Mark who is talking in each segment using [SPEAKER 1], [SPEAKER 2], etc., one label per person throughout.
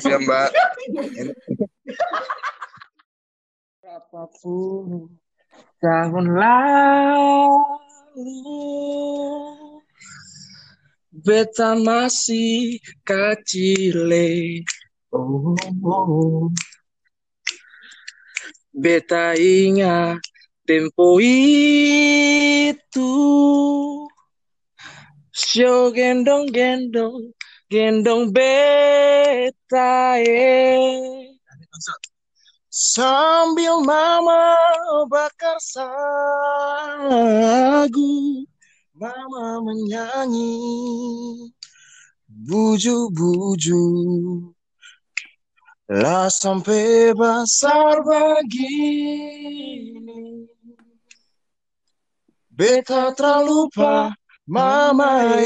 [SPEAKER 1] Maaf ya Mbak.
[SPEAKER 2] Apa pun tahun lalu Beta masih kecile oh, oh. Beta ingat tempo itu Sio gendong-gendong Gendong beta eh. Sambil mama bakar sagu Mama menyanyi Buju-buju. Lah sampai besar begini Beta terlupa mama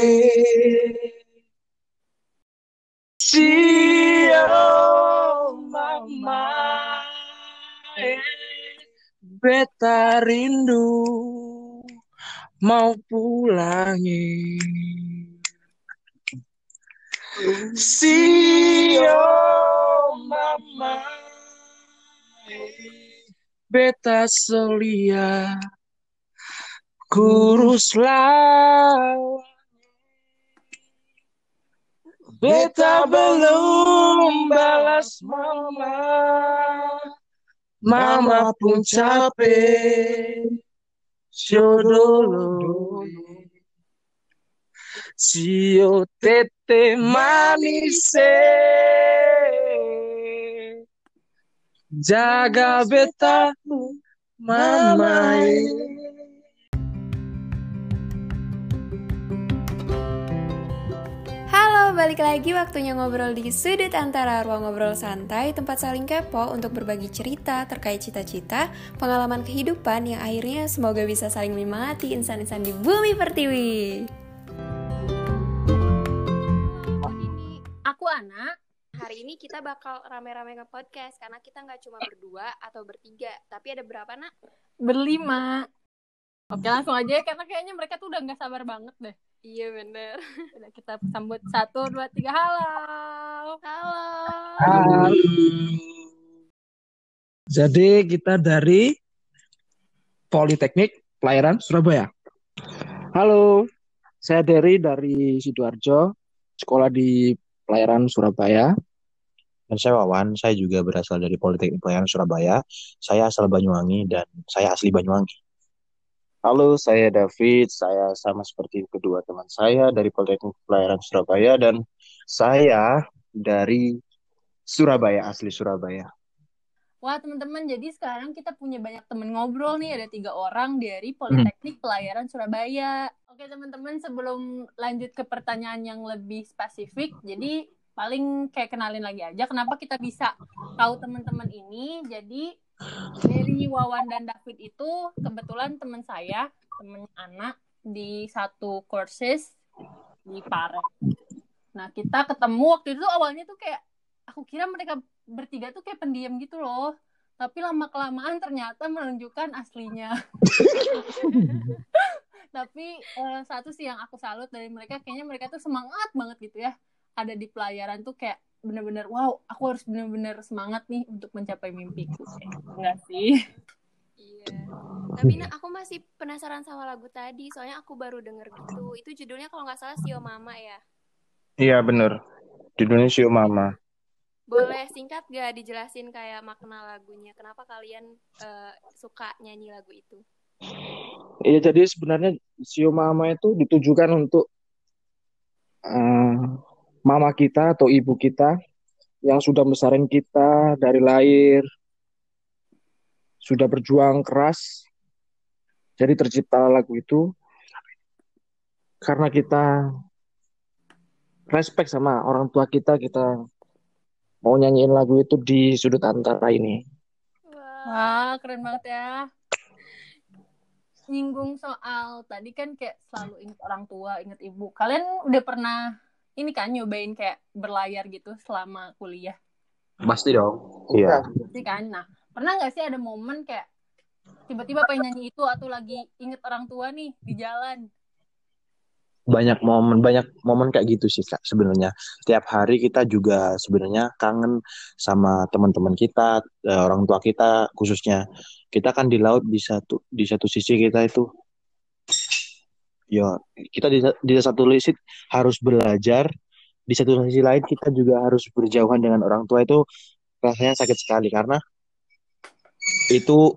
[SPEAKER 2] eh Sio mama. Beta rindu mau pulangi Sio mama. Eh, Beta solia kurus lawan Beta belum balas mama. Mama pun capek. Shodolo Sio tete manise. Jaga beta mama
[SPEAKER 3] balik lagi waktunya ngobrol di sudut antara ruang ngobrol santai, tempat saling kepo untuk berbagi cerita terkait cita-cita, pengalaman kehidupan yang akhirnya semoga bisa saling menyemangati insan-insan di bumi pertiwi.
[SPEAKER 4] ini aku anak hari ini kita bakal rame-rame ke podcast karena kita nggak cuma berdua atau bertiga tapi ada berapa nak?
[SPEAKER 5] Berlima. Oke langsung aja ya, karena kayaknya mereka tuh udah nggak sabar banget deh
[SPEAKER 4] iya bener
[SPEAKER 5] udah kita sambut satu dua tiga halo
[SPEAKER 4] halo
[SPEAKER 2] Jadi kita dari Politeknik Pelayaran Surabaya. Halo, saya Derry dari Sidoarjo, sekolah di Pelayaran Surabaya.
[SPEAKER 6] Dan saya Wawan, saya juga berasal dari Politeknik Pelayaran Surabaya. Saya asal Banyuwangi dan saya asli Banyuwangi.
[SPEAKER 7] Halo, saya David. Saya sama seperti kedua teman saya dari Politeknik Pelayaran Surabaya dan saya dari Surabaya, asli Surabaya.
[SPEAKER 5] Wah teman-teman, jadi sekarang kita punya banyak temen ngobrol nih, ada tiga orang dari Politeknik Pelayaran Surabaya. Oke teman-teman, sebelum lanjut ke pertanyaan yang lebih spesifik, jadi paling kayak kenalin lagi aja kenapa kita bisa tahu teman-teman ini. Jadi dari Wawan dan David itu kebetulan teman saya, temen anak di satu courses di Pare. Nah kita ketemu waktu itu awalnya tuh kayak aku kira mereka bertiga tuh kayak pendiam gitu loh. Tapi lama kelamaan ternyata menunjukkan aslinya. Tapi eh, satu sih yang aku salut dari mereka kayaknya mereka tuh semangat banget gitu ya. Ada di pelayaran tuh kayak bener-bener wow, aku harus bener-bener semangat nih untuk mencapai mimpiku. Eh, enggak sih.
[SPEAKER 4] iya tapi nak aku masih penasaran sama lagu tadi soalnya aku baru denger gitu itu judulnya kalau nggak salah Sio Mama ya
[SPEAKER 7] Iya bener. Judulnya Sio Mama.
[SPEAKER 4] boleh singkat gak dijelasin kayak makna lagunya kenapa kalian eh, suka nyanyi lagu itu
[SPEAKER 2] Iya, jadi sebenarnya Sio Mama itu ditujukan untuk eh, mama kita atau ibu kita yang sudah besarin kita dari lahir, sudah berjuang keras. Jadi tercipta lagu itu karena kita respect sama orang tua kita, kita mau nyanyiin lagu itu di sudut antara ini.
[SPEAKER 5] Wah, keren banget ya. Nyinggung soal tadi kan kayak selalu ingat orang tua, ingat ibu. Kalian udah pernah ini kan nyobain kayak berlayar gitu selama kuliah?
[SPEAKER 6] Pasti dong.
[SPEAKER 7] Iya.
[SPEAKER 5] Pasti kan? Nah, pernah nggak sih ada momen kayak tiba-tiba pengen nyanyi itu atau lagi inget orang tua nih di jalan?
[SPEAKER 6] banyak momen banyak momen kayak gitu sih kak sebenarnya tiap hari kita juga sebenarnya kangen sama teman-teman kita eh, orang tua kita khususnya kita kan di laut di satu di satu sisi kita itu ya kita di, di satu sisi harus belajar di satu sisi lain kita juga harus berjauhan dengan orang tua itu rasanya sakit sekali karena itu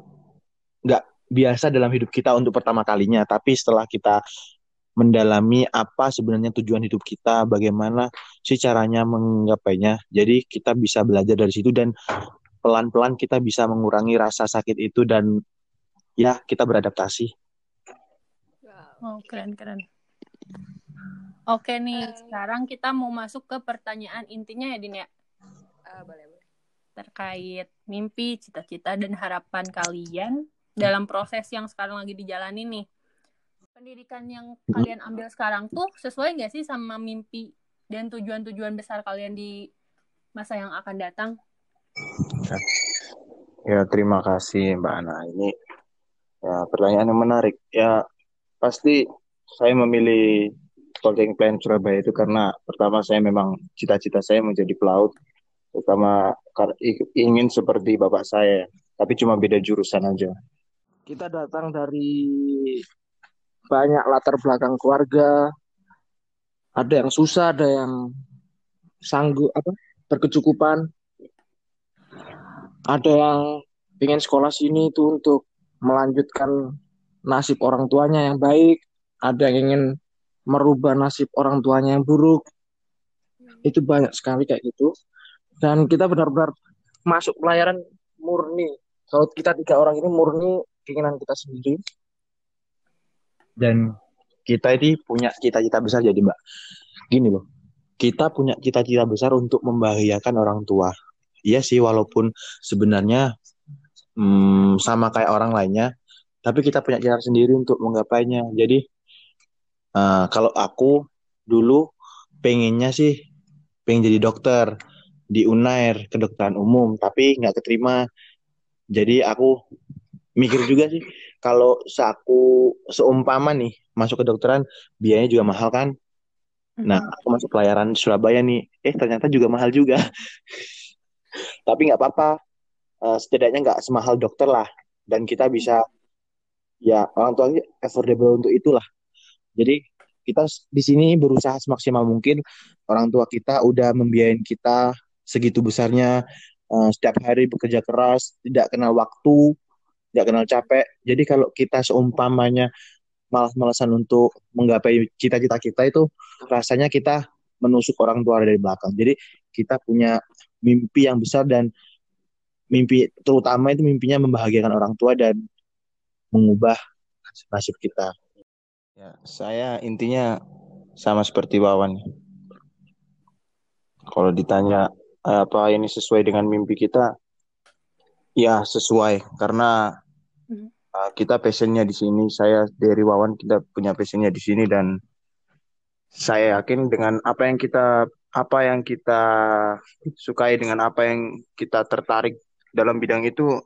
[SPEAKER 6] nggak biasa dalam hidup kita untuk pertama kalinya tapi setelah kita mendalami apa sebenarnya tujuan hidup kita, bagaimana sih caranya menggapainya. Jadi kita bisa belajar dari situ dan pelan-pelan kita bisa mengurangi rasa sakit itu dan ya kita beradaptasi.
[SPEAKER 5] Oh, keren-keren. Oke nih, sekarang kita mau masuk ke pertanyaan intinya ya, Din ya.
[SPEAKER 4] Uh, boleh, boleh.
[SPEAKER 5] Terkait mimpi, cita-cita, dan harapan kalian dalam proses yang sekarang lagi dijalani nih pendidikan yang kalian ambil sekarang tuh sesuai nggak sih sama mimpi dan tujuan-tujuan besar kalian di masa yang akan datang?
[SPEAKER 7] Ya, terima kasih Mbak Ana. Ini ya pertanyaan yang menarik. Ya, pasti saya memilih Politeknik Pelayaran Surabaya itu karena pertama saya memang cita-cita saya menjadi pelaut, terutama ingin seperti bapak saya, tapi cuma beda jurusan aja.
[SPEAKER 2] Kita datang dari banyak latar belakang keluarga ada yang susah ada yang sanggup apa berkecukupan ada yang ingin sekolah sini itu untuk melanjutkan nasib orang tuanya yang baik ada yang ingin merubah nasib orang tuanya yang buruk. Itu banyak sekali kayak gitu. Dan kita benar-benar masuk pelayaran murni. Kalau kita tiga orang ini murni keinginan kita sendiri.
[SPEAKER 6] Dan kita ini punya cita-cita besar jadi mbak. Gini loh kita punya cita-cita besar untuk membahagiakan orang tua. Iya sih walaupun sebenarnya hmm, sama kayak orang lainnya tapi kita punya cara sendiri untuk menggapainya. Jadi uh, kalau aku dulu pengennya sih pengen jadi dokter di Unair kedokteran umum tapi nggak keterima. Jadi aku mikir juga sih kalau seaku seumpama nih masuk ke dokteran biayanya juga mahal kan? Nah aku masuk pelayaran Surabaya nih. Eh ternyata juga mahal juga. Tapi nggak apa-apa. Uh, setidaknya nggak semahal dokter lah. Dan kita bisa ya orang tua affordable untuk itulah jadi kita di sini berusaha semaksimal mungkin orang tua kita udah membiayain kita segitu besarnya uh, setiap hari bekerja keras tidak kenal waktu nggak kenal capek. Jadi kalau kita seumpamanya malas-malasan untuk menggapai cita-cita kita itu rasanya kita menusuk orang tua dari belakang. Jadi kita punya mimpi yang besar dan mimpi terutama itu mimpinya membahagiakan orang tua dan mengubah nasib kita.
[SPEAKER 7] Ya, saya intinya sama seperti Wawan. Kalau ditanya apa ini sesuai dengan mimpi kita, Ya, sesuai karena hmm. uh, kita passionnya di sini. Saya dari Wawan kita punya passionnya di sini dan saya yakin dengan apa yang kita apa yang kita sukai dengan apa yang kita tertarik dalam bidang itu,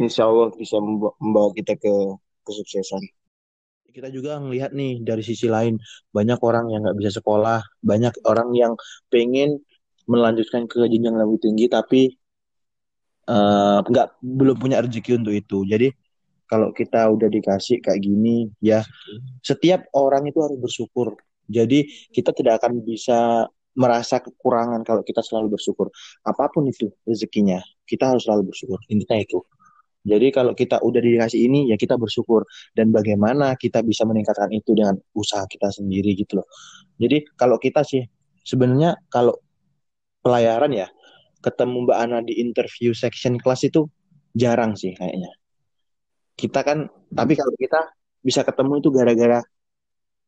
[SPEAKER 7] insya Allah bisa membawa kita ke kesuksesan.
[SPEAKER 6] Kita juga melihat nih dari sisi lain banyak orang yang nggak bisa sekolah, banyak orang yang pengen melanjutkan ke jenjang lebih tinggi tapi Eh, nggak uh, belum punya rezeki untuk itu. Jadi kalau kita udah dikasih kayak gini, ya setiap orang itu harus bersyukur. Jadi kita tidak akan bisa merasa kekurangan kalau kita selalu bersyukur. Apa pun itu rezekinya, kita harus selalu bersyukur. Intinya itu. Jadi kalau kita udah dikasih ini, ya kita bersyukur. Dan bagaimana kita bisa meningkatkan itu dengan usaha kita sendiri gitu loh. Jadi kalau kita sih, sebenarnya kalau pelayaran ya, ketemu Mbak Ana di interview section kelas itu jarang sih kayaknya. Kita kan, tapi kalau kita bisa ketemu itu gara-gara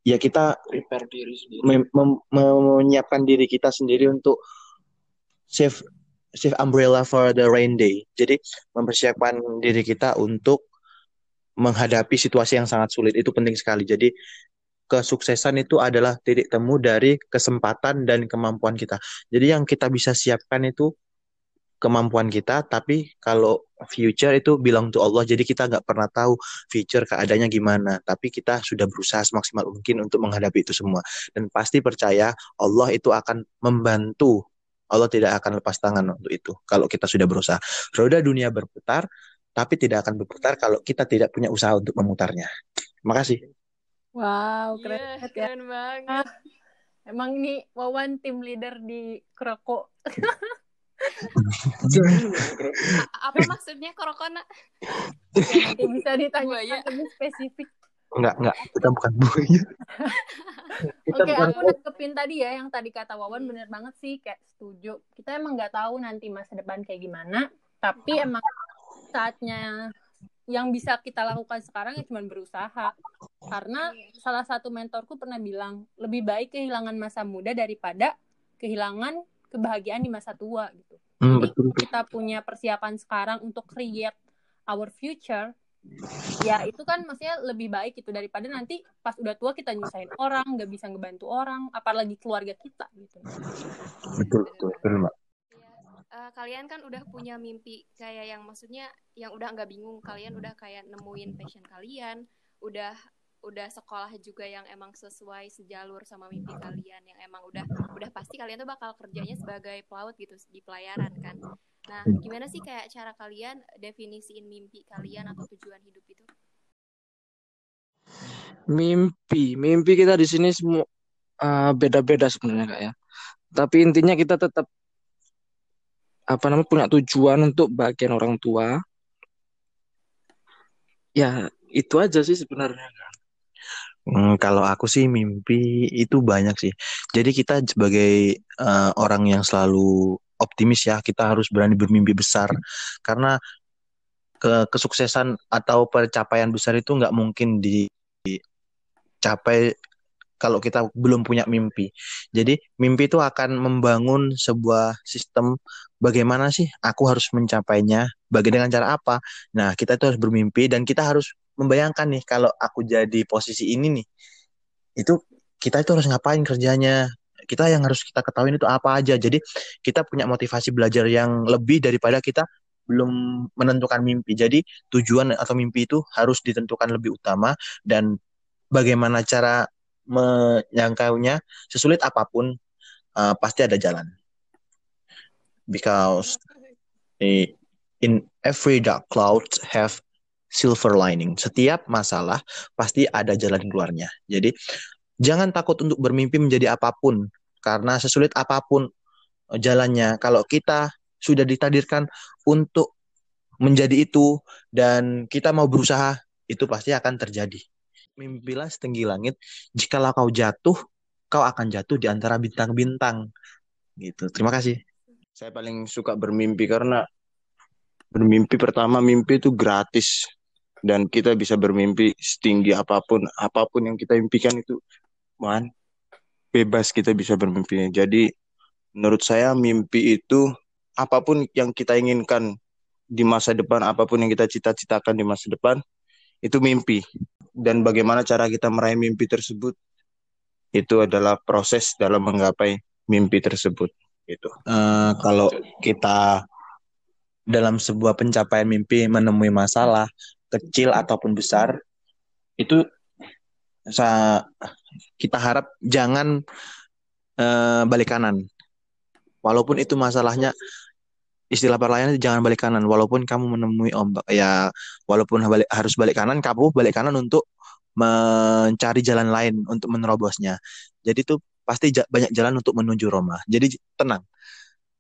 [SPEAKER 6] ya kita
[SPEAKER 2] prepare diri sendiri,
[SPEAKER 6] mem mem menyiapkan diri kita sendiri untuk save save umbrella for the rain day. Jadi mempersiapkan diri kita untuk menghadapi situasi yang sangat sulit itu penting sekali. Jadi kesuksesan itu adalah titik temu dari kesempatan dan kemampuan kita. Jadi yang kita bisa siapkan itu kemampuan kita, tapi kalau future itu bilang to Allah, jadi kita nggak pernah tahu future keadaannya gimana. Tapi kita sudah berusaha semaksimal mungkin untuk menghadapi itu semua. Dan pasti percaya Allah itu akan membantu. Allah tidak akan lepas tangan untuk itu kalau kita sudah berusaha. Roda dunia berputar, tapi tidak akan berputar kalau kita tidak punya usaha untuk memutarnya. Terima kasih.
[SPEAKER 5] Wow, keren
[SPEAKER 4] Iya,
[SPEAKER 5] banget ya.
[SPEAKER 4] keren banget.
[SPEAKER 5] Emang ini Wawan tim leader di Kroko.
[SPEAKER 4] A- apa maksudnya korokona?
[SPEAKER 5] Ya, nanti bisa ditanya lebih spesifik.
[SPEAKER 6] Enggak, enggak. Kita bukan buaya.
[SPEAKER 5] Oke,
[SPEAKER 6] bukan
[SPEAKER 5] aku nanggepin tadi ya yang tadi kata Wawan bener banget sih kayak setuju. Kita emang nggak tahu nanti masa depan kayak gimana, tapi emang saatnya yang bisa kita lakukan sekarang ya cuma berusaha. Karena salah satu mentorku pernah bilang lebih baik kehilangan masa muda daripada kehilangan kebahagiaan di masa tua gitu.
[SPEAKER 6] Hmm,
[SPEAKER 5] Jadi
[SPEAKER 6] betul.
[SPEAKER 5] kita punya persiapan sekarang untuk create our future, ya itu kan maksudnya lebih baik itu daripada nanti pas udah tua kita nyusahin orang, nggak bisa ngebantu orang, apalagi keluarga kita gitu.
[SPEAKER 6] Betul, betul, betul, Mbak.
[SPEAKER 4] Iya. Eh, kalian kan udah punya mimpi kayak yang maksudnya yang udah nggak bingung kalian udah kayak nemuin passion kalian udah udah sekolah juga yang emang sesuai sejalur sama mimpi kalian yang emang udah udah pasti kalian tuh bakal kerjanya sebagai pelaut gitu di pelayaran kan nah gimana sih kayak cara kalian definisiin mimpi kalian atau tujuan hidup itu
[SPEAKER 2] Mimpi, mimpi kita di sini semua eh, beda-beda sebenarnya kak ya. Tapi intinya kita tetap apa namanya punya tujuan untuk bagian orang tua. Ya itu aja sih sebenarnya.
[SPEAKER 6] Hmm, kalau aku sih mimpi itu banyak sih. Jadi kita sebagai eh, orang yang selalu optimis ya, kita harus berani bermimpi besar. Karena ke kesuksesan atau pencapaian besar itu nggak mungkin dicapai kalau kita belum punya mimpi. Jadi mimpi itu akan membangun sebuah sistem bagaimana sih aku harus mencapainya, bagaimana dengan cara apa. Nah, kita itu harus bermimpi dan kita harus membayangkan nih kalau aku jadi posisi ini nih. Itu kita itu harus ngapain kerjanya. Kita yang harus kita ketahui itu apa aja. Jadi kita punya motivasi belajar yang lebih daripada kita belum menentukan mimpi. Jadi tujuan atau mimpi itu harus ditentukan lebih utama dan bagaimana cara menyangkaunya sesulit apa pun uh, pasti ada jalan. Because in every dark cloud have silver lining. Setiap masalah pasti ada jalan keluarnya. Jadi jangan takut untuk bermimpi menjadi apa pun karena sesulit apa pun jalannya kalau kita sudah ditakdirkan untuk menjadi itu dan kita mau berusaha itu pasti akan terjadi. Mimpilah setinggi langit, jikalau kau jatuh, kau akan jatuh di antara bintang-bintang. Gitu. Terima kasih.
[SPEAKER 7] Saya paling suka bermimpi karena bermimpi pertama mimpi itu gratis dan kita bisa bermimpi setinggi apa pun apa pun yang kita impikan itu man bebas kita bisa bermimpi. Jadi menurut saya mimpi itu apa pun yang kita inginkan di masa depan, apa pun yang kita cita-citakan di masa depan itu mimpi. Dan bagaimana cara kita meraih mimpi tersebut itu adalah proses dalam menggapai mimpi tersebut. Gitu.
[SPEAKER 6] Uh, kalau kita dalam sebuah pencapaian mimpi menemui masalah kecil ataupun besar itu kita harap jangan uh, balik kanan. Walaupun itu masalahnya istilah perlayanan jangan balik kanan. Walaupun kamu menemui ombak ya walaupun balik, harus balik kanan kamu balik kanan untuk mencari jalan lain untuk menerobosnya. Jadi itu pasti banyak jalan untuk menuju Roma. Jadi tenang.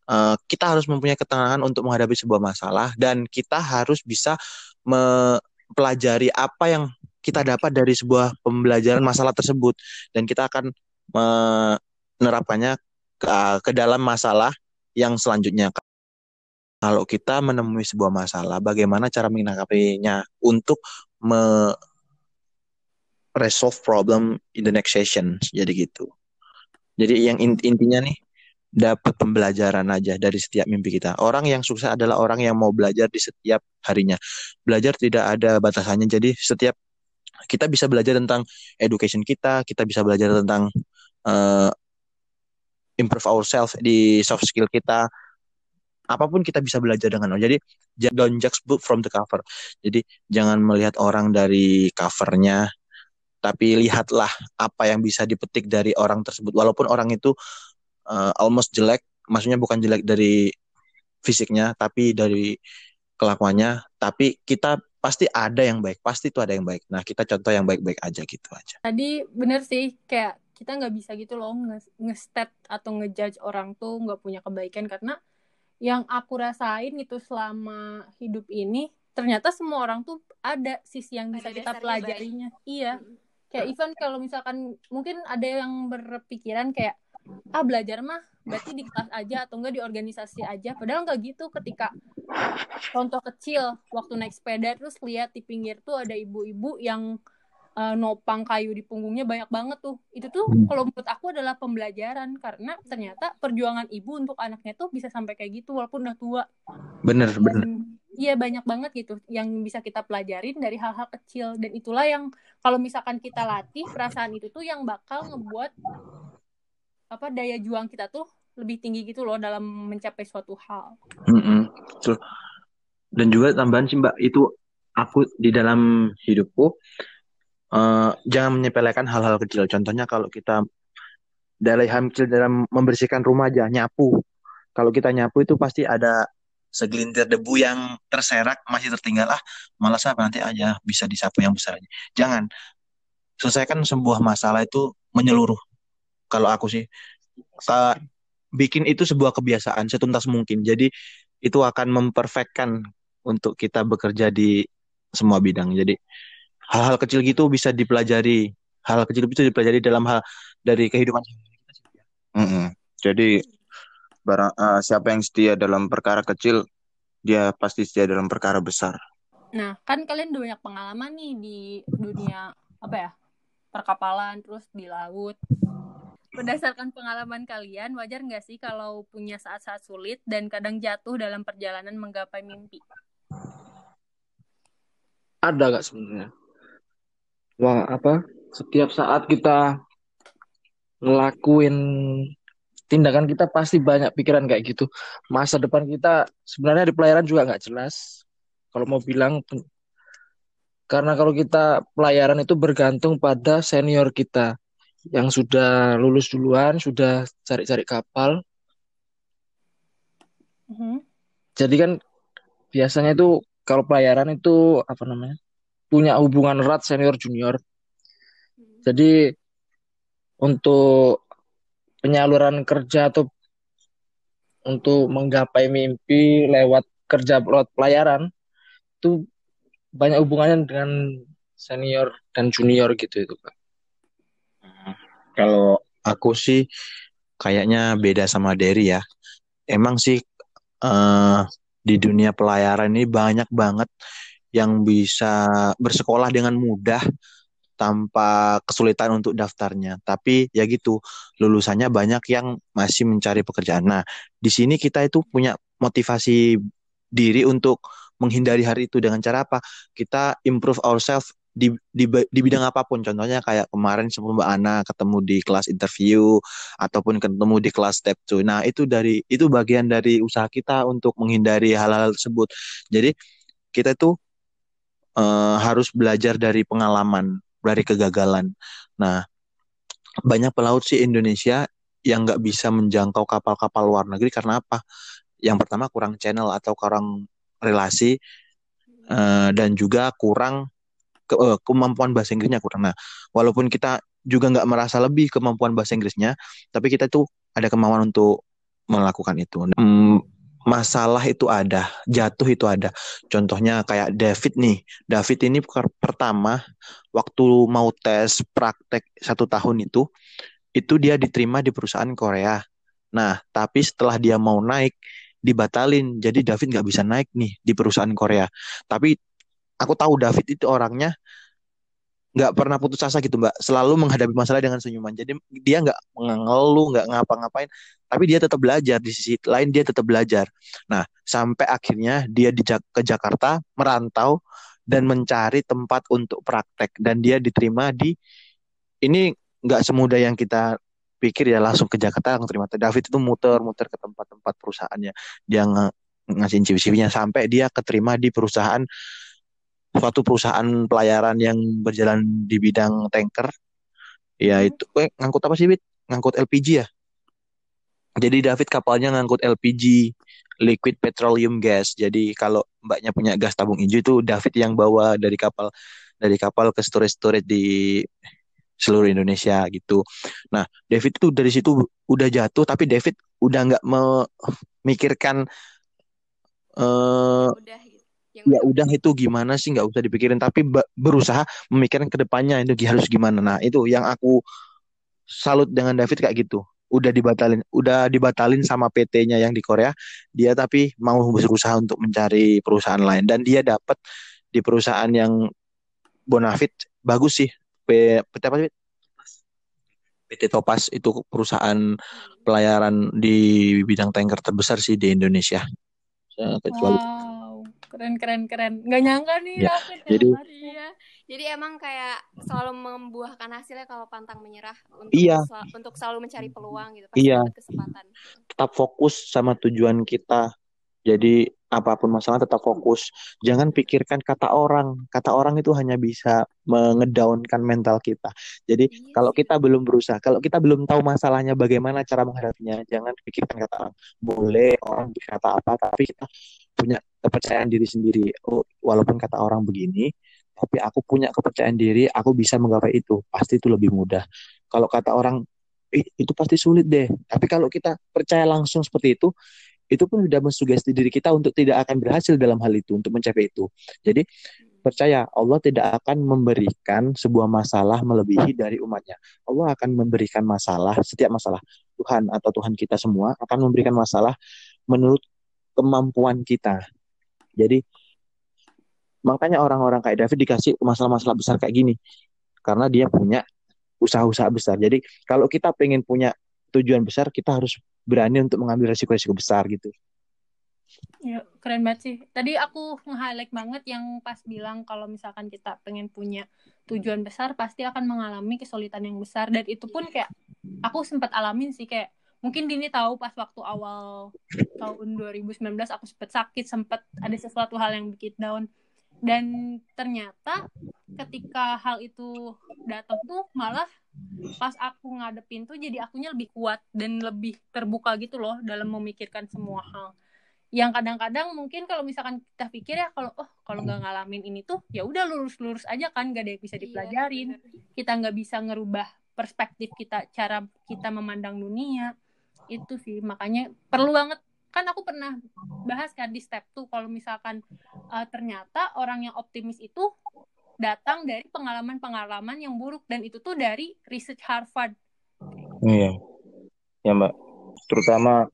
[SPEAKER 6] Uh, kita harus mempunyai ketenangan untuk menghadapi sebuah masalah dan kita harus bisa mempelajari apa yang kita dapat dari sebuah pembelajaran masalah tersebut dan kita akan menerapkannya ke, ke dalam masalah yang selanjutnya. Kalau kita menemui sebuah masalah, bagaimana cara menanggapinya untuk me resolve problem in the next session. Jadi gitu. Jadi yang intinya nih dapat pembelajaran aja dari setiap mimpi kita. Orang yang sukses adalah orang yang mau belajar di setiap harinya. Belajar tidak ada batasannya. Jadi setiap kita bisa belajar tentang education kita, kita bisa belajar tentang uh, improve ourselves di soft skill kita. apa pun kita bisa belajar dengan orang. Jadi don't judge book from the cover. Jadi jangan melihat orang dari covernya, tapi lihatlah apa yang bisa dipetik dari orang tersebut. Walaupun orang itu uh, almost jelek, maksudnya bukan jelek dari fisiknya, tapi dari kelakuannya. Tapi kita pasti ada yang baik, pasti itu ada yang baik. Nah kita contoh yang baik-baik aja gitu aja.
[SPEAKER 5] Tadi bener sih, kayak kita nggak bisa gitu loh nge-stat atau ngejudge orang tuh nggak punya kebaikan karena yang aku rasain itu selama hidup ini ternyata semua orang tuh ada sisi yang bisa kita pelajarinya baik. iya kayak even kalau misalkan mungkin ada yang berpikiran kayak ah belajar mah berarti di kelas aja atau enggak di organisasi aja padahal enggak gitu ketika contoh kecil waktu naik sepeda terus lihat di pinggir tuh ada ibu-ibu yang uh, nopang kayu di punggungnya banyak banget tuh. Itu tuh hmm. kalau menurut aku adalah pembelajaran karena ternyata perjuangan ibu untuk anaknya tuh bisa sampai kayak gitu walaupun udah tua.
[SPEAKER 6] Bener, Dan, bener.
[SPEAKER 5] Iya banyak banget gitu yang bisa kita pelajarin dari hal-hal kecil dan itulah yang kalau misalkan kita latih perasaan itu tuh yang bakal ngebuat apa daya juang kita tuh lebih tinggi gitu loh dalam mencapai suatu hal.
[SPEAKER 6] Mm -hmm. Dan juga tambahan sih mbak itu aku di dalam hidupku uh, jangan menyepelekan hal-hal kecil. Contohnya kalau kita dari hal dalam membersihkan rumah aja, nyapu. Kalau kita nyapu itu pasti ada segelintir debu yang terserak masih tertinggal ah malas apa nanti aja bisa disapu yang besar aja jangan selesaikan sebuah masalah itu menyeluruh kalau aku sih uh, bikin itu sebuah kebiasaan setuntas mungkin. Jadi itu akan memperfectkan untuk kita bekerja di semua bidang. Jadi hal-hal kecil gitu bisa dipelajari. Hal, kecil bisa dipelajari dalam hal dari kehidupan
[SPEAKER 7] mm -hmm. jadi barang uh, siapa yang setia dalam perkara kecil dia pasti setia dalam perkara besar.
[SPEAKER 5] Nah kan kalian udah banyak pengalaman nih di dunia apa ya perkapalan terus di laut berdasarkan pengalaman kalian wajar nggak sih kalau punya saat-saat sulit dan kadang jatuh dalam perjalanan menggapai mimpi?
[SPEAKER 2] Ada gak sebenarnya? Wah apa? Setiap saat kita ngelakuin tindakan kita pasti banyak pikiran kayak gitu. Masa depan kita sebenarnya di pelayaran juga nggak jelas. Kalau mau bilang karena kalau kita pelayaran itu bergantung pada senior kita yang sudah lulus duluan sudah cari-cari kapal mm-hmm. jadi kan biasanya itu kalau pelayaran itu apa namanya punya hubungan erat senior junior. Jadi untuk penyaluran kerja atau untuk menggapai mimpi lewat kerja lewat pelayaran itu banyak hubungannya dengan senior dan junior gitu itu Pak.
[SPEAKER 6] Kalau aku sih kayaknya beda sama Derry ya. Emang sih uh, di dunia pelayaran ini banyak banget yang bisa bersekolah dengan mudah tanpa kesulitan untuk daftarnya. Tapi ya gitu, lulusannya banyak yang masih mencari pekerjaan. Nah, di sini kita itu punya motivasi diri untuk menghindari hari itu dengan cara apa? Kita improve ourselves di, di, di bidang apa pun. Contohnya kayak kemarin sebelum Mbak Ana ketemu di kelas interview ataupun ketemu di kelas step 2. Nah, itu dari itu bagian dari usaha kita untuk menghindari hal-hal tersebut. Jadi kita tuh uh, harus belajar dari pengalaman, dari kegagalan. Nah, banyak pelaut sih Indonesia yang nggak bisa menjangkau kapal-kapal luar negeri karena apa? Yang pertama kurang channel atau kurang relasi uh, dan juga kurang ke, uh, kemampuan bahasa Inggrisnya kurang. Nah, walaupun kita juga nggak merasa lebih kemampuan bahasa Inggrisnya, tapi kita tuh ada kemauan untuk melakukan itu. Hmm, masalah itu ada, jatuh itu ada. Contohnya kayak David nih. David ini pertama waktu mau tes praktek satu tahun itu, itu dia diterima di perusahaan Korea. Nah, tapi setelah dia mau naik, dibatalin. Jadi David nggak bisa naik nih di perusahaan Korea. Tapi aku tahu David itu orangnya nggak pernah putus asa gitu mbak. Selalu menghadapi masalah dengan senyuman. Jadi dia nggak mengeluh nggak ngapa-ngapain. Tapi dia tetap belajar di sisi lain dia tetap belajar. Nah sampai akhirnya dia di ke Jakarta merantau dan mencari tempat untuk praktek. Dan dia diterima di ini nggak semudah yang kita pikir ya langsung ke Jakarta langsung terima. David itu muter-muter ke tempat-tempat perusahaannya. Dia ng ngasih CV-nya. Sampai dia keterima di perusahaan suatu perusahaan pelayaran yang berjalan di bidang tanker. Ya itu eh, ngangkut apa sih, Bit? Ngangkut LPG ya? Jadi David kapalnya ngangkut LPG, liquid petroleum gas. Jadi kalau mbaknya punya gas tabung hijau itu David yang bawa dari kapal dari kapal ke storage-storage di seluruh Indonesia gitu. Nah, David itu dari situ udah jatuh, tapi David udah nggak memikirkan uh, gitu. Ya udah itu gimana sih nggak usah dipikirin, tapi berusaha memikirkan ke depannya itu harus gimana. Nah, itu yang aku salut dengan David kayak gitu. Udah dibatalin, udah dibatalin sama PT-nya yang di Korea. Dia tapi mau berusaha untuk mencari perusahaan lain dan dia dapat di perusahaan yang Bonafit bagus sih PT apa sih? PT Topas itu perusahaan pelayaran di bidang tanker terbesar sih di Indonesia.
[SPEAKER 5] Kecuali wow, keren keren keren. Gak nyangka nih
[SPEAKER 6] ya, Jadi
[SPEAKER 4] iya. Jadi emang kayak selalu membuahkan hasilnya kalau pantang menyerah untuk
[SPEAKER 6] iya.
[SPEAKER 4] sel untuk selalu mencari peluang gitu
[SPEAKER 6] pasti iya. kesempatan. Tetap fokus sama tujuan kita. Jadi apa pun masalah tetap fokus. Jangan pikirkan kata orang. Kata orang itu hanya bisa mengedaunkan mental kita. Jadi. Iya kalau kita belum berusaha, kalau kita belum tahu masalahnya bagaimana cara menghadapinya, jangan pikirkan kata orang. Boleh orang berkata apa, tapi kita punya kepercayaan diri sendiri. Oh, walaupun kata orang begini, tapi aku punya kepercayaan diri, aku bisa menggapai itu. Pasti itu lebih mudah. Kalau kata orang itu pasti sulit deh. Tapi kalau kita percaya langsung seperti itu, itu pun sudah mensugesti diri kita untuk tidak akan berhasil dalam hal itu, untuk mencapai itu. Jadi percaya Allah tidak akan memberikan sebuah masalah melebihi dari umatnya. Allah akan memberikan masalah, setiap masalah Tuhan atau Tuhan kita semua akan memberikan masalah menurut kemampuan kita. Jadi makanya orang-orang kayak David dikasih masalah-masalah besar kayak gini karena dia punya usaha-usaha besar. Jadi kalau kita pengen punya tujuan besar, kita harus berani untuk mengambil resiko-resiko besar gitu.
[SPEAKER 5] Ya, keren banget sih. Tadi aku nge-highlight banget yang pas bilang kalau misalkan kita pengen punya tujuan besar pasti akan mengalami kesulitan yang besar dan itu pun kayak aku sempat alamin sih kayak mungkin Dini tahu pas waktu awal tahun 2019 aku sempat sakit, sempat ada sesuatu hal yang bikin down. Dan ternyata ketika hal itu datang tuh malah pas aku ngadepin tuh jadi akunya lebih kuat dan lebih terbuka gitu loh dalam memikirkan semua hal. Yang kadang-kadang mungkin kalau misalkan kita pikir ya kalau oh kalau nggak ngalamin ini tuh ya udah lurus-lurus aja kan gak ada yang bisa iya, dipelajarin. iya, kita nggak bisa ngerubah perspektif kita cara kita memandang dunia itu sih makanya perlu banget kan aku pernah bahas kan di step tuh kalau misalkan uh, ternyata orang yang optimis itu datang dari pengalaman-pengalaman yang buruk dan itu tuh dari research Harvard.
[SPEAKER 7] Iya, ya mbak. Terutama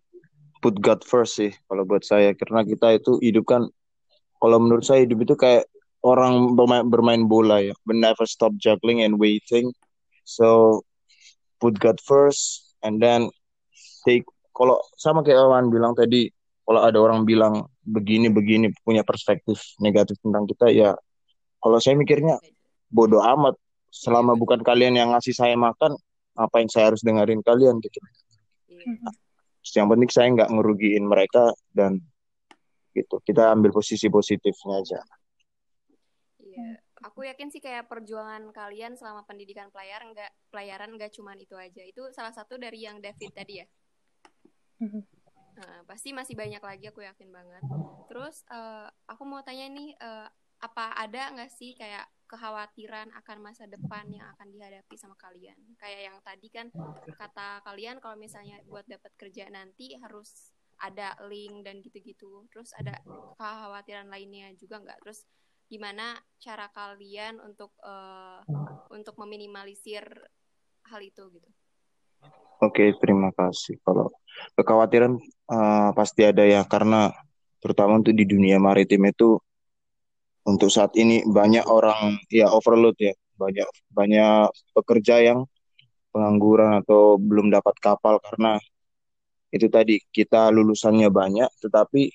[SPEAKER 7] put God first sih kalau buat saya karena kita itu hidup kan kalau menurut saya hidup itu kayak orang bermain, bermain bola ya. We never stop juggling and waiting. So put God first and then take. Kalau sama kayak Awan bilang tadi kalau ada orang bilang begini begini punya perspektif negatif tentang kita ya kalau saya mikirnya bodoh amat. Selama bukan kalian yang ngasih saya makan apa yang saya harus dengerin kalian gitu. Hmm. yang penting saya nggak ngerugiin mereka dan gitu. Kita ambil posisi positifnya aja.
[SPEAKER 4] Iya. Aku yakin sih kayak perjuangan kalian selama pendidikan pelayaran nggak pelayaran nggak cuman itu aja. Itu salah satu dari yang David tadi ya Nah, pasti masih banyak lagi aku yakin banget. Terus uh, aku mau tanya nih, uh, apa ada nggak sih kayak kekhawatiran akan masa depan yang akan dihadapi sama kalian? Kayak yang tadi kan kata kalian kalau misalnya buat dapat kerja nanti harus ada link dan gitu-gitu. Terus ada kekhawatiran lainnya juga nggak? Terus gimana cara kalian untuk uh, untuk meminimalisir hal itu gitu?
[SPEAKER 7] Oke, terima kasih. Kalau kekhawatiran uh, pasti ada ya, karena terutama untuk di dunia maritim itu untuk saat ini banyak orang ya overload ya, banyak banyak pekerja yang pengangguran atau belum dapat kapal karena itu tadi kita lulusannya banyak, tetapi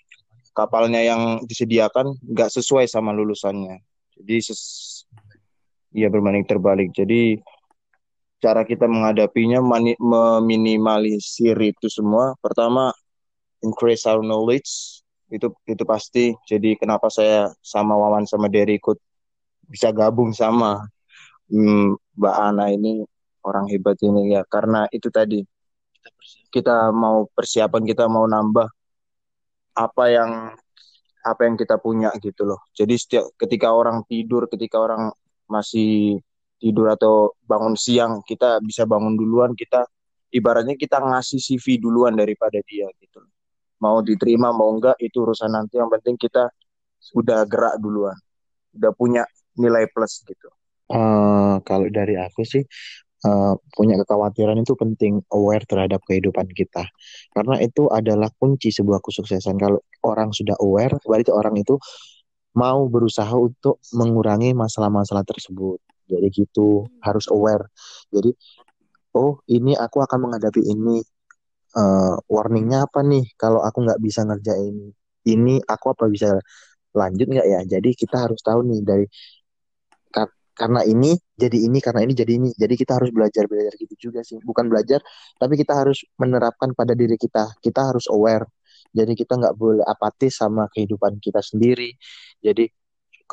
[SPEAKER 7] kapalnya yang disediakan nggak sesuai sama lulusannya. Jadi ses ya berbanding terbalik. Jadi cara kita menghadapinya meminimalisir itu semua. Pertama increase our knowledge. Itu itu pasti. Jadi kenapa saya sama Wawan sama Derry ikut bisa gabung sama hmm, Mbak Ana ini orang hebat ini. Ya karena itu tadi kita mau persiapan kita mau nambah apa yang apa yang kita punya gitu loh. Jadi setiap ketika orang tidur ketika orang masih tidur atau bangun siang kita bisa bangun duluan kita ibaratnya kita ngasih CV duluan daripada dia gitu. Mau diterima mau enggak itu urusan nanti. Yang penting kita udah gerak duluan udah punya nilai plus gitu.
[SPEAKER 6] Uh, kalau dari aku sih uh, punya kekhawatiran itu penting aware terhadap kehidupan kita. Karena itu adalah kunci sebuah kesuksesan. Kalau orang sudah aware berarti orang itu mau berusaha untuk mengurangi masalah-masalah tersebut jadi gitu harus aware. Jadi oh ini aku akan menghadapi ini. Uh, warningnya apa nih? Kalau aku nggak bisa ngerjain ini aku apa bisa lanjut nggak ya? Jadi kita harus tahu nih dari karena ini jadi ini karena ini jadi ini. Jadi kita harus belajar belajar gitu juga sih. Bukan belajar tapi kita harus menerapkan pada diri kita. Kita harus aware. Jadi kita nggak boleh apatis sama kehidupan kita sendiri. Jadi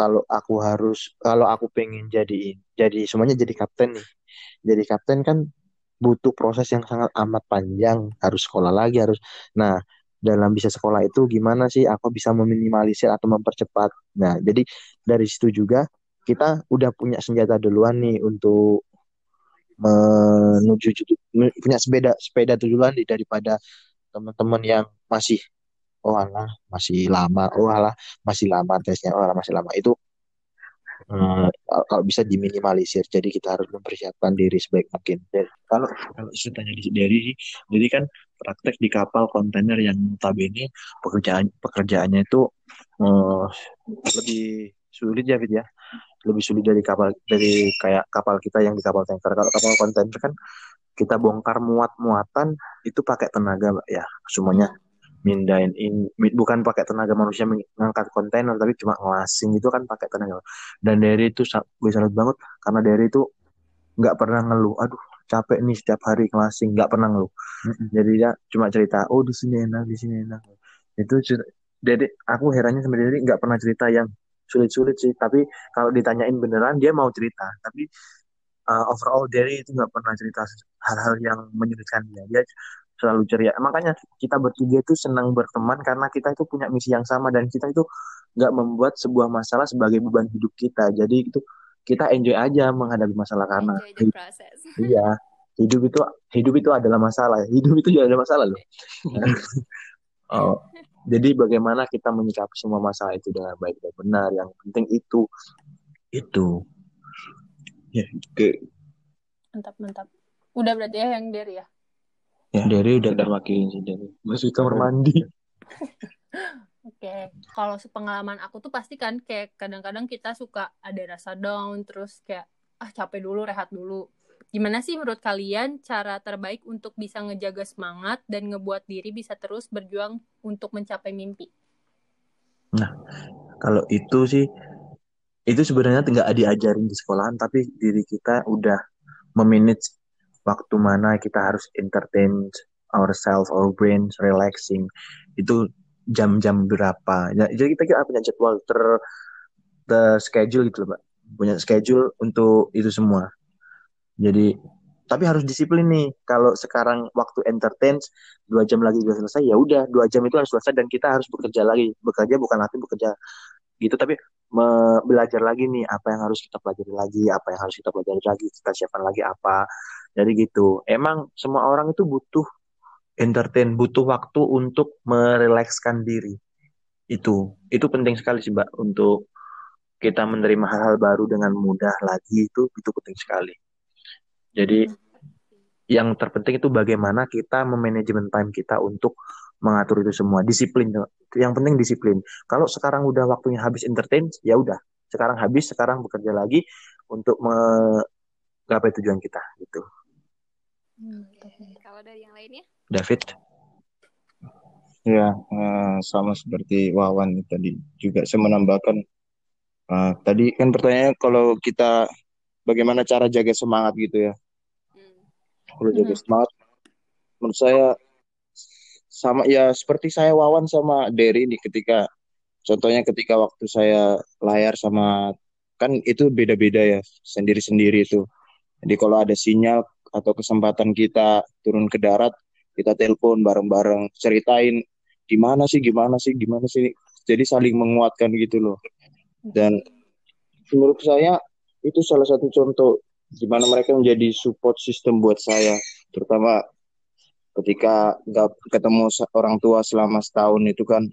[SPEAKER 6] kalau aku harus kalau aku pengen jadi jadi semuanya jadi kapten nih. Jadi kapten kan butuh proses yang sangat amat panjang. Harus sekolah lagi harus. Nah dalam bisa sekolah itu gimana sih aku bisa meminimalisir atau mempercepat? Nah jadi dari situ juga kita udah punya senjata duluan nih untuk menuju punya sepeda sepeda tujuan daripada teman-teman yang masih oh alah masih lama. Oh alah masih lama tesnya. Oh alah masih lama. Itu uh, kalau bisa diminimalisir. Jadi kita harus mempersiapkan diri sebaik mungkin. Dan kalau kalau tanya di dari jadi kan praktek di kapal kontainer yang notabene pekerjaan pekerjaannya itu uh, lebih sulit ya Fit ya? Lebih sulit dari kapal dari kayak kapal kita yang di kapal tanker. Kalau kapal kontainer kan kita bongkar muat muatan itu pakai tenaga ya semuanya mindain in bukan pakai tenaga manusia mengangkat kontainer tapi cuma ngelasing itu kan pakai tenaga dan dari itu gue salut banget karena dari itu nggak pernah ngeluh. Aduh capek nih setiap hari ngelasing nggak pernah ngeluh. Jadi ya cuma cerita oh di sini enak di sini enak. Itu jadi aku herannya sama dari nggak pernah cerita yang sulit-sulit sih tapi kalau ditanyain beneran dia mau cerita. Tapi uh, overall dari itu nggak pernah cerita hal-hal yang menyulitkan dia. Dia selalu ceria. Makanya kita bertiga itu senang berteman karena kita itu punya misi yang sama dan kita itu nggak membuat sebuah masalah sebagai beban hidup kita. Jadi itu kita enjoy aja menghadapi masalah karena iya hidup itu hidup itu adalah masalah. Hidup itu juga ada masalah loh. oh, jadi bagaimana kita menyikapi semua masalah itu dengan baik dan benar. Yang penting itu itu.
[SPEAKER 5] Ya, ke mantap mantap. Udah berarti ya yang dari ya?
[SPEAKER 6] Ya, dari udah udah wakilin sih dari. Masuk kamar mandi.
[SPEAKER 5] Oke, okay. kalau sepengalaman aku tuh pasti kan kayak kadang-kadang kita suka ada rasa down, terus kayak ah capek dulu, rehat dulu. Gimana sih menurut kalian cara terbaik untuk bisa ngejaga semangat dan ngebuat diri bisa terus berjuang untuk mencapai mimpi?
[SPEAKER 6] Nah, kalau itu sih itu sebenarnya tinggal diajarin di sekolahan, tapi diri kita udah memanage waktu mana kita harus entertain ourselves, our brains, relaxing. Itu jam-jam berapa. Ya, jadi kita, kita punya jadwal ter, ter schedule gitu loh, Mbak. Punya schedule untuk itu semua. Jadi tapi harus disiplin nih. Kalau sekarang waktu entertain dua jam lagi sudah selesai, ya udah dua jam itu harus selesai dan kita harus bekerja lagi. Bekerja bukan arti bekerja gitu, tapi belajar lagi nih apa yang harus kita pelajari lagi, apa yang harus kita pelajari lagi, kita siapkan lagi apa. Jadi gitu. Emang semua orang itu butuh entertain, butuh waktu untuk merelekskan diri. Itu, itu penting sekali sih, Mbak, untuk kita menerima hal-hal baru dengan mudah lagi itu itu penting sekali. Jadi yang terpenting itu bagaimana kita memanajemen time kita untuk mengatur itu semua. Disiplin. Yang penting disiplin. Kalau sekarang udah waktunya habis entertain, ya udah. Sekarang habis, sekarang bekerja lagi untuk menggapai tujuan kita gitu.
[SPEAKER 4] Hmm, Kalau dari yang lainnya?
[SPEAKER 6] David?
[SPEAKER 7] Ya, uh, sama seperti Wawan tadi juga saya menambahkan uh, tadi kan pertanyaannya kalau kita bagaimana cara jaga semangat gitu ya. Hmm. kalau jaga semangat menurut saya sama ya seperti saya Wawan sama Derry nih ketika contohnya ketika waktu saya layar sama kan itu beda-beda ya sendiri-sendiri itu jadi kalau ada sinyal atau kesempatan kita turun ke darat kita telepon bareng-bareng ceritain gimana sih gimana sih gimana sih jadi saling menguatkan gitu loh dan menurut saya itu salah satu contoh di mana mereka menjadi support system buat saya, terutama ketika nggak ketemu orang tua selama setahun itu kan.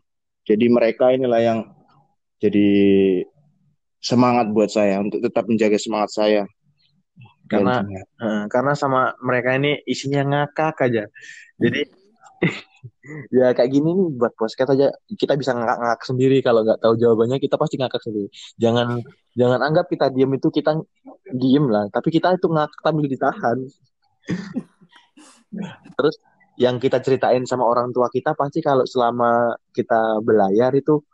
[SPEAKER 7] Jadi mereka inilah yang jadi semangat buat saya untuk tetap menjaga semangat saya.
[SPEAKER 6] Karena uh, karena sama mereka ini isinya ngakak aja. Jadi ya kayak gini nih buat podcast aja. Kita bisa ngakak-ngakak sendiri. Kalau nggak tahu jawabannya kita pasti ngakak sendiri. Jangan jangan anggap kita diem itu kita diem lah. Tapi kita itu ngakak sambil ditahan. Terus yang kita ceritain sama orang tua kita pasti kalau selama kita belayar itu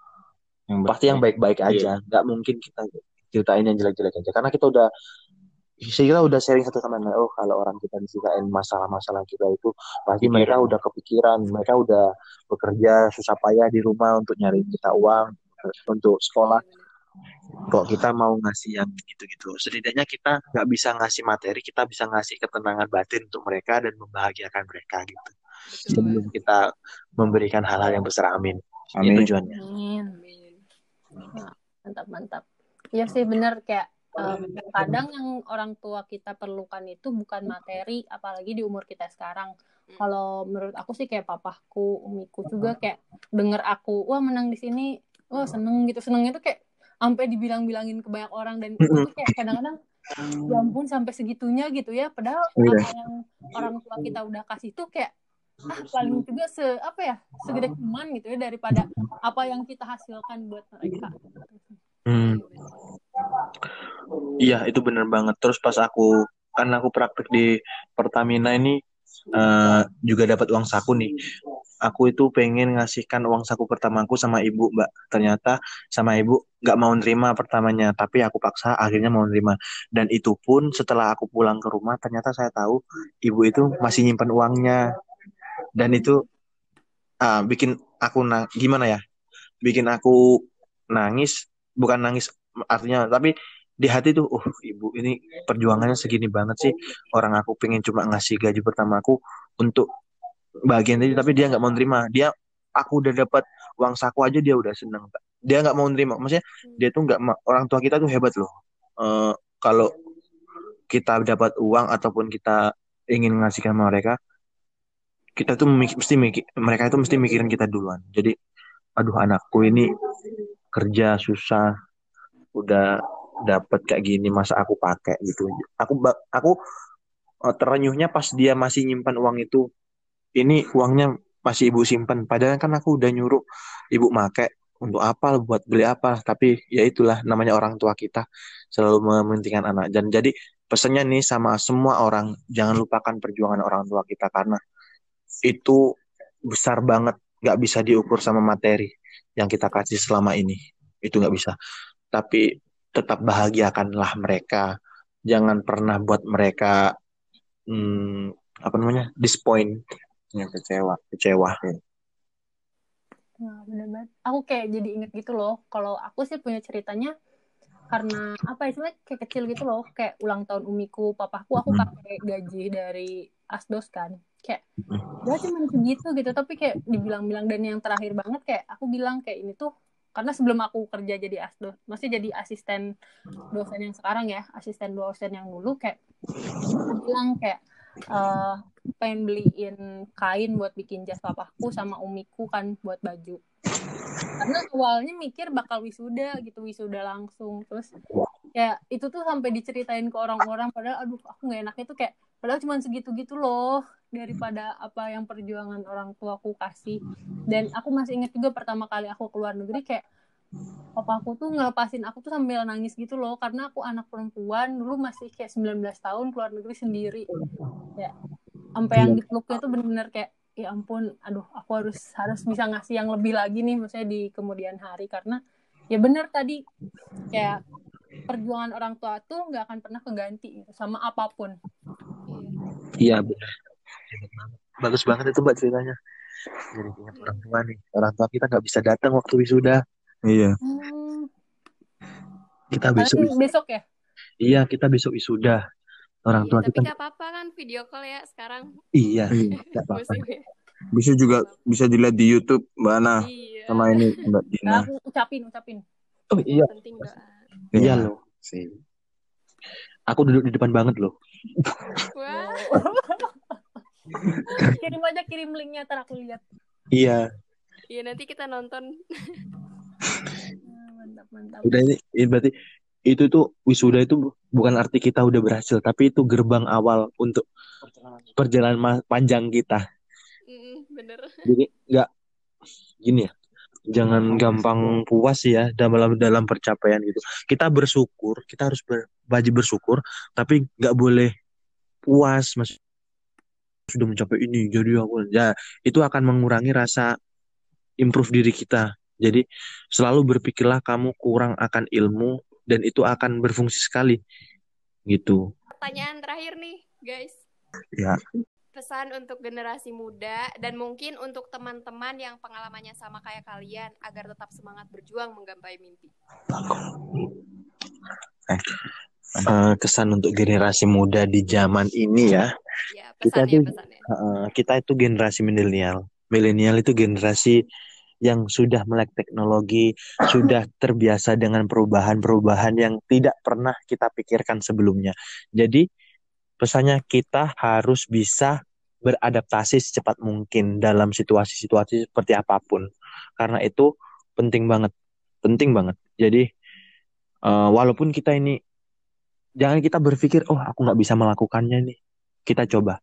[SPEAKER 6] yang pasti yang baik-baik. aja iya. nggak mungkin kita ceritain yang jelek-jelek aja. Karena kita udah kita udah sharing satu sama lain. Oh kalau orang kita diceritain masalah-masalah kita itu pasti Pikiran. mereka udah kepikiran. Mereka udah bekerja susah payah di rumah untuk nyari kita uang untuk sekolah. Kok kita mau ngasih yang gitu-gitu? Setidaknya kita nggak bisa ngasih materi kita bisa ngasih ketenangan batin untuk mereka dan membahagiakan mereka gitu. Sebelum kita memberikan hal-hal yang besar amin. Amin. tujuannya. Amin.
[SPEAKER 5] Mantap mantap. Ya sih benar kayak um, kadang yang orang tua kita perlukan itu bukan materi apalagi di umur kita sekarang. Kalau menurut aku sih kayak papaku umiku juga kayak denger aku wah menang di sini. Wah seneng gitu. Seneng itu kayak sampai dibilang-bilangin ke banyak orang dan itu kayak kadang-kadang ya ampun sampai segitunya gitu ya. Padahal yeah. apa yang orang tua kita udah kasih tuh kayak ah paling juga se apa ya segede cuman gitu ya daripada apa yang kita hasilkan buat mereka.
[SPEAKER 6] Hmm. Iya, itu bener banget. Terus pas aku kan aku praktek di Pertamina ini uh, juga dapat uang saku nih. Aku itu pengen ngasihkan uang saku pertamaku sama ibu, Mbak. Ternyata sama ibu nggak mau nerima pertamanya, tapi aku paksa akhirnya mau nerima. Dan itu pun setelah aku pulang ke rumah, ternyata saya tahu ibu itu masih nyimpan uangnya. Dan itu uh, bikin aku na gimana ya? Bikin aku nangis bukan nangis artinya tapi di hati tuh oh ibu ini perjuangannya segini banget sih. Orang aku pengen cuma ngasih gaji pertama aku untuk bagian tadi tapi dia nggak mau nerima. Dia aku udah dapat uang saku aja dia udah seneng dia nggak mau nerima. Maksudnya dia tuh nggak orang tua kita tuh hebat loh. Uh, kalau kita dapat uang ataupun kita ingin ngasihkan mereka kita tuh mesti mikir mereka itu mesti mikirin kita duluan. Jadi aduh anakku ini kerja susah udah dapat kayak gini masa aku pakai gitu. Aku aku eh, terenyuhnya pas dia masih nyimpan uang itu. Ini uangnya masih ibu simpan padahal kan aku udah nyuruh ibu make untuk apa buat beli apa tapi ya itulah namanya orang tua kita selalu mementingkan anak. Dan jadi pesannya nih sama semua orang jangan lupakan perjuangan orang tua kita. Karena itu besar banget nggak bisa diukur sama materi yang kita kasih selama ini. Itu nggak bisa. Tapi tetap bahagiakanlah mereka jangan pernah buat mereka hmm, apa namanya disappoint yang kecewa kecewa ya.
[SPEAKER 5] Nah, bener banget. Aku kayak jadi inget gitu loh. Kalau aku sih punya ceritanya karena apa ya kayak kecil gitu loh. Kayak ulang tahun umiku, papaku aku pakai gaji dari asdos kan kayak ya cuma segitu gitu tapi kayak dibilang-bilang dan yang terakhir banget kayak aku bilang kayak ini tuh karena sebelum aku kerja jadi asdo masih jadi asisten dosen yang sekarang ya asisten dosen yang dulu kayak bilang kayak uh, pengen beliin kain buat bikin jas papaku sama umiku kan buat baju. Karena awalnya mikir bakal wisuda gitu wisuda langsung. Terus ya itu tuh sampai diceritain ke orang-orang padahal aduh aku nggak enaknya tuh kayak padahal cuma segitu-gitu loh daripada apa yang perjuangan orang tua aku kasih. Dan aku masih ingat juga pertama kali aku keluar negeri kayak papa aku tuh ngelepasin aku tuh sambil nangis gitu loh. Karena aku anak perempuan dulu masih kayak 19 tahun keluar negeri sendiri. Ya sampai yang dipeluknya tuh bener-bener kayak ya ampun aduh aku harus harus bisa ngasih yang lebih lagi nih maksudnya di kemudian hari. Karena ya bener tadi kayak perjuangan orang tua tuh nggak akan pernah keganti gitu, sama apa pun
[SPEAKER 6] Iya benar. Bagus banget itu mbak ceritanya. Jadi ingat orang tua nih. Orang tua kita nggak bisa datang waktu wisuda.
[SPEAKER 1] Iya.
[SPEAKER 5] Hmm.
[SPEAKER 6] Kita besok.
[SPEAKER 5] Kalian besok ya?
[SPEAKER 6] Iya kita besok wisuda. Orang
[SPEAKER 4] Iya,
[SPEAKER 6] tua
[SPEAKER 4] tapi
[SPEAKER 6] kita.
[SPEAKER 4] nggak apa-apa kan video call ya sekarang
[SPEAKER 6] Iya.
[SPEAKER 1] Iya.
[SPEAKER 6] nggak apa-apa.
[SPEAKER 1] Bisa juga bisa dilihat di YouTube Mbak Ana
[SPEAKER 4] Iya.
[SPEAKER 1] sama ini Mbak
[SPEAKER 5] Nah,
[SPEAKER 1] Dina.
[SPEAKER 5] aku ucapin, ucapin.
[SPEAKER 6] Oh iya.
[SPEAKER 4] Penting doa.
[SPEAKER 6] Iya loh.
[SPEAKER 1] Sih.
[SPEAKER 6] Aku duduk di depan banget loh.
[SPEAKER 4] Wah,
[SPEAKER 5] kirim aja kirim linknya ntar aku lihat.
[SPEAKER 6] Iya.
[SPEAKER 4] iya nanti kita nonton.
[SPEAKER 5] Mantap, mantap.
[SPEAKER 6] Udah ini, ini berarti itu tuh wisuda itu bu- bukan arti kita udah berhasil, tapi itu gerbang awal untuk perjalanan ma- panjang kita.
[SPEAKER 4] Mm, bener.
[SPEAKER 6] Jadi nggak gini ya, jangan gampang puas ya dalam dalam percapaian gitu. Kita bersyukur, kita harus ber, wajib bersyukur, tapi nggak boleh puas mas sudah mencapai ini jadi aku ya itu akan mengurangi rasa improve diri kita. Jadi selalu berpikirlah kamu kurang akan ilmu dan itu akan berfungsi sekali gitu.
[SPEAKER 4] Pertanyaan terakhir nih, guys.
[SPEAKER 1] Ya.
[SPEAKER 4] Pesan untuk generasi muda dan mungkin untuk teman-teman yang pengalamannya sama kayak kalian agar tetap semangat berjuang menggapai mimpi.
[SPEAKER 6] Eh, kesan untuk generasi muda di zaman ini ya.
[SPEAKER 4] Ya,
[SPEAKER 6] Kita tuh-
[SPEAKER 4] pesannya.
[SPEAKER 6] Eh, kita itu generasi milenial. Milenial itu generasi yang sudah melek teknologi, sudah terbiasa dengan perubahan-perubahan yang tidak pernah kita pikirkan sebelumnya. Jadi, pesannya kita harus bisa beradaptasi secepat mungkin dalam situasi-situasi seperti apa pun. Karena itu penting banget, penting banget. Jadi, eh, walaupun kita ini, jangan kita berpikir, oh aku nggak bisa melakukannya nih. Kita coba.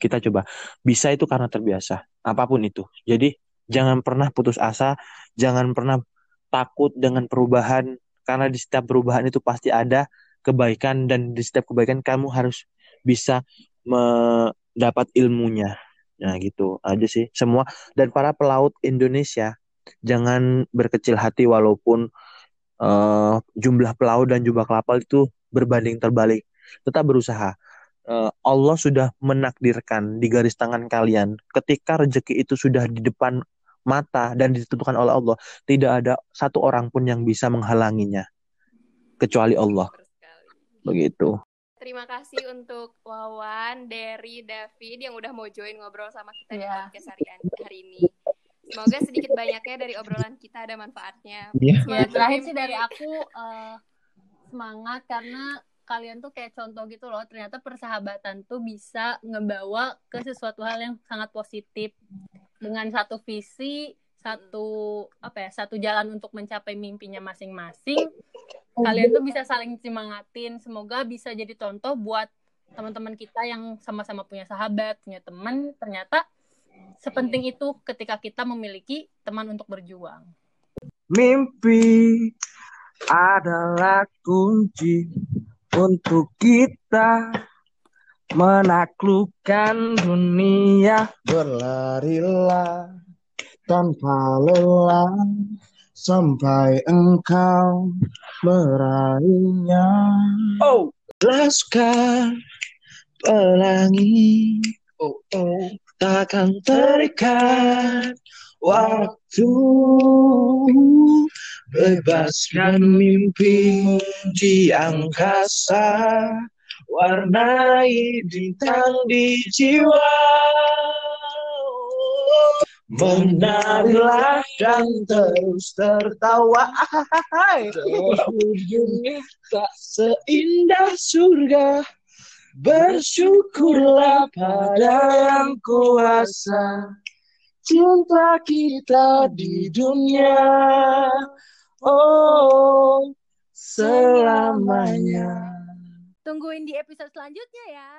[SPEAKER 6] Kita coba. Bisa itu karena terbiasa. Apa pun itu. Jadi jangan pernah putus asa. Jangan pernah takut dengan perubahan. Karena di setiap perubahan itu pasti ada kebaikan dan di setiap kebaikan kamu harus bisa mendapat ilmunya. Nah gitu aja sih semua. Dan para pelaut Indonesia jangan berkecil hati walaupun eh, jumlah pelaut dan jumlah kapal itu berbanding terbalik. Tetap berusaha. Eh, Allah sudah menakdirkan di garis tangan kalian ketika rezeki itu sudah di depan mata dan ditentukan oleh Allah tidak ada satu orang pun yang bisa menghalanginya kecuali Allah. Begitu
[SPEAKER 4] Terima kasih untuk Wawan, Derry, David yang udah mau join ngobrol sama kita di
[SPEAKER 5] Iya.
[SPEAKER 4] podcast hari, hari ini. Semoga sedikit banyaknya dari obrolan kita ada manfaatnya.
[SPEAKER 6] Iya.
[SPEAKER 5] Ya, terakhir sih dari aku eh, semangat karena kalian tuh kayak contoh gitu loh. Ternyata persahabatan tuh bisa ngebawa ke sesuatu hal yang sangat positif dengan satu visi, satu apa ya, satu jalan untuk mencapai mimpinya masing-masing. Kalian tuh bisa saling semangatin. Semoga bisa jadi contoh buat teman-teman kita yang sama-sama punya sahabat, punya teman. Ternyata sepenting itu ketika kita memiliki teman untuk berjuang.
[SPEAKER 1] Mimpi adalah kunci untuk kita menaklukkan dunia. Berlarilah tanpa lelah sampai engkau meraihnya. Oh, laskar pelangi. Oh, oh, takkan terikat waktu bebaskan mimpimu di angkasa warnai bintang di jiwa menarilah dan terus tertawa. Dunia tak seindah surga. Bersyukurlah pada yang kuasa. Cinta kita di dunia. Oh selamanya.
[SPEAKER 5] Tungguin di episode selanjutnya ya.